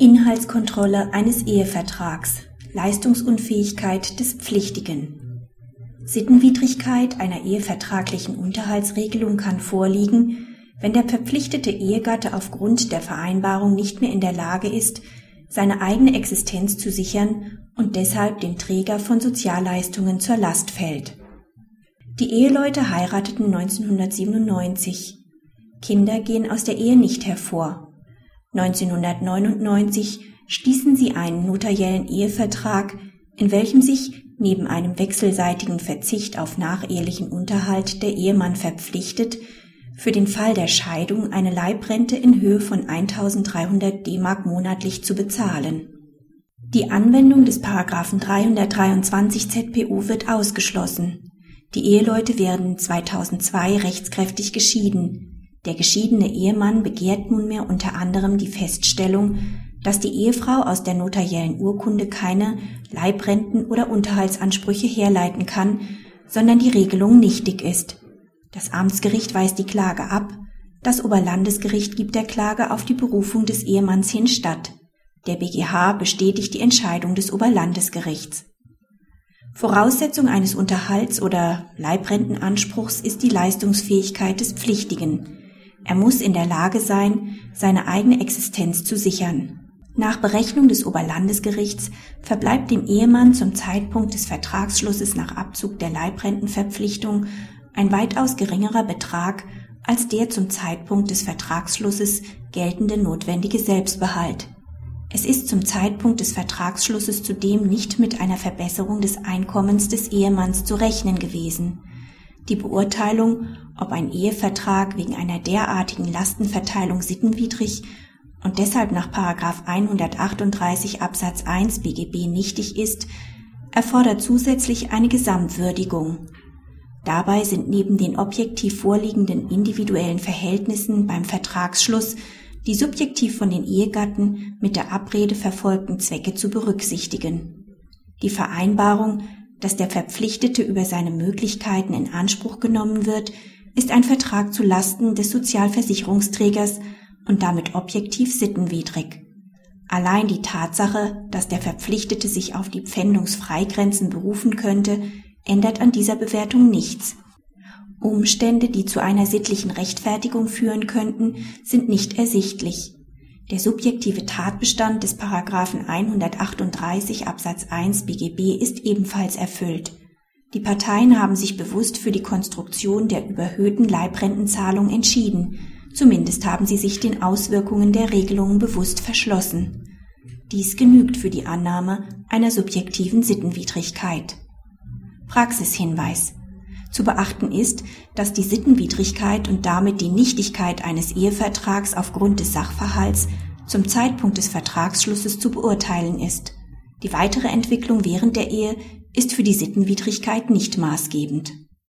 Inhaltskontrolle eines Ehevertrags Leistungsunfähigkeit des Pflichtigen Sittenwidrigkeit einer ehevertraglichen Unterhaltsregelung kann vorliegen, wenn der verpflichtete Ehegatte aufgrund der Vereinbarung nicht mehr in der Lage ist, seine eigene Existenz zu sichern und deshalb dem Träger von Sozialleistungen zur Last fällt. Die Eheleute heirateten 1997. Kinder gehen aus der Ehe nicht hervor. 1999 stießen sie einen notariellen Ehevertrag, in welchem sich neben einem wechselseitigen Verzicht auf nachehelichen Unterhalt der Ehemann verpflichtet, für den Fall der Scheidung eine Leibrente in Höhe von 1300 D-Mark monatlich zu bezahlen. Die Anwendung des Paragraphen 323 ZPO wird ausgeschlossen. Die Eheleute werden 2002 rechtskräftig geschieden. Der geschiedene Ehemann begehrt nunmehr unter anderem die Feststellung, dass die Ehefrau aus der notariellen Urkunde keine Leibrenten oder Unterhaltsansprüche herleiten kann, sondern die Regelung nichtig ist. Das Amtsgericht weist die Klage ab, das Oberlandesgericht gibt der Klage auf die Berufung des Ehemanns hin statt. Der BGH bestätigt die Entscheidung des Oberlandesgerichts. Voraussetzung eines Unterhalts- oder Leibrentenanspruchs ist die Leistungsfähigkeit des Pflichtigen, er muss in der Lage sein, seine eigene Existenz zu sichern. Nach Berechnung des Oberlandesgerichts verbleibt dem Ehemann zum Zeitpunkt des Vertragsschlusses nach Abzug der Leibrentenverpflichtung ein weitaus geringerer Betrag als der zum Zeitpunkt des Vertragsschlusses geltende notwendige Selbstbehalt. Es ist zum Zeitpunkt des Vertragsschlusses zudem nicht mit einer Verbesserung des Einkommens des Ehemanns zu rechnen gewesen. Die Beurteilung, ob ein Ehevertrag wegen einer derartigen Lastenverteilung sittenwidrig und deshalb nach 138 Absatz 1 BGB nichtig ist, erfordert zusätzlich eine Gesamtwürdigung. Dabei sind neben den objektiv vorliegenden individuellen Verhältnissen beim Vertragsschluss die subjektiv von den Ehegatten mit der Abrede verfolgten Zwecke zu berücksichtigen. Die Vereinbarung dass der Verpflichtete über seine Möglichkeiten in Anspruch genommen wird, ist ein Vertrag zu Lasten des Sozialversicherungsträgers und damit objektiv sittenwidrig. Allein die Tatsache, dass der Verpflichtete sich auf die Pfändungsfreigrenzen berufen könnte, ändert an dieser Bewertung nichts. Umstände, die zu einer sittlichen Rechtfertigung führen könnten, sind nicht ersichtlich. Der subjektive Tatbestand des Paragraphen 138 Absatz 1 BGB ist ebenfalls erfüllt. Die Parteien haben sich bewusst für die Konstruktion der überhöhten Leibrentenzahlung entschieden. Zumindest haben sie sich den Auswirkungen der Regelungen bewusst verschlossen. Dies genügt für die Annahme einer subjektiven Sittenwidrigkeit. Praxishinweis. Zu beachten ist, dass die Sittenwidrigkeit und damit die Nichtigkeit eines Ehevertrags aufgrund des Sachverhalts zum Zeitpunkt des Vertragsschlusses zu beurteilen ist. Die weitere Entwicklung während der Ehe ist für die Sittenwidrigkeit nicht maßgebend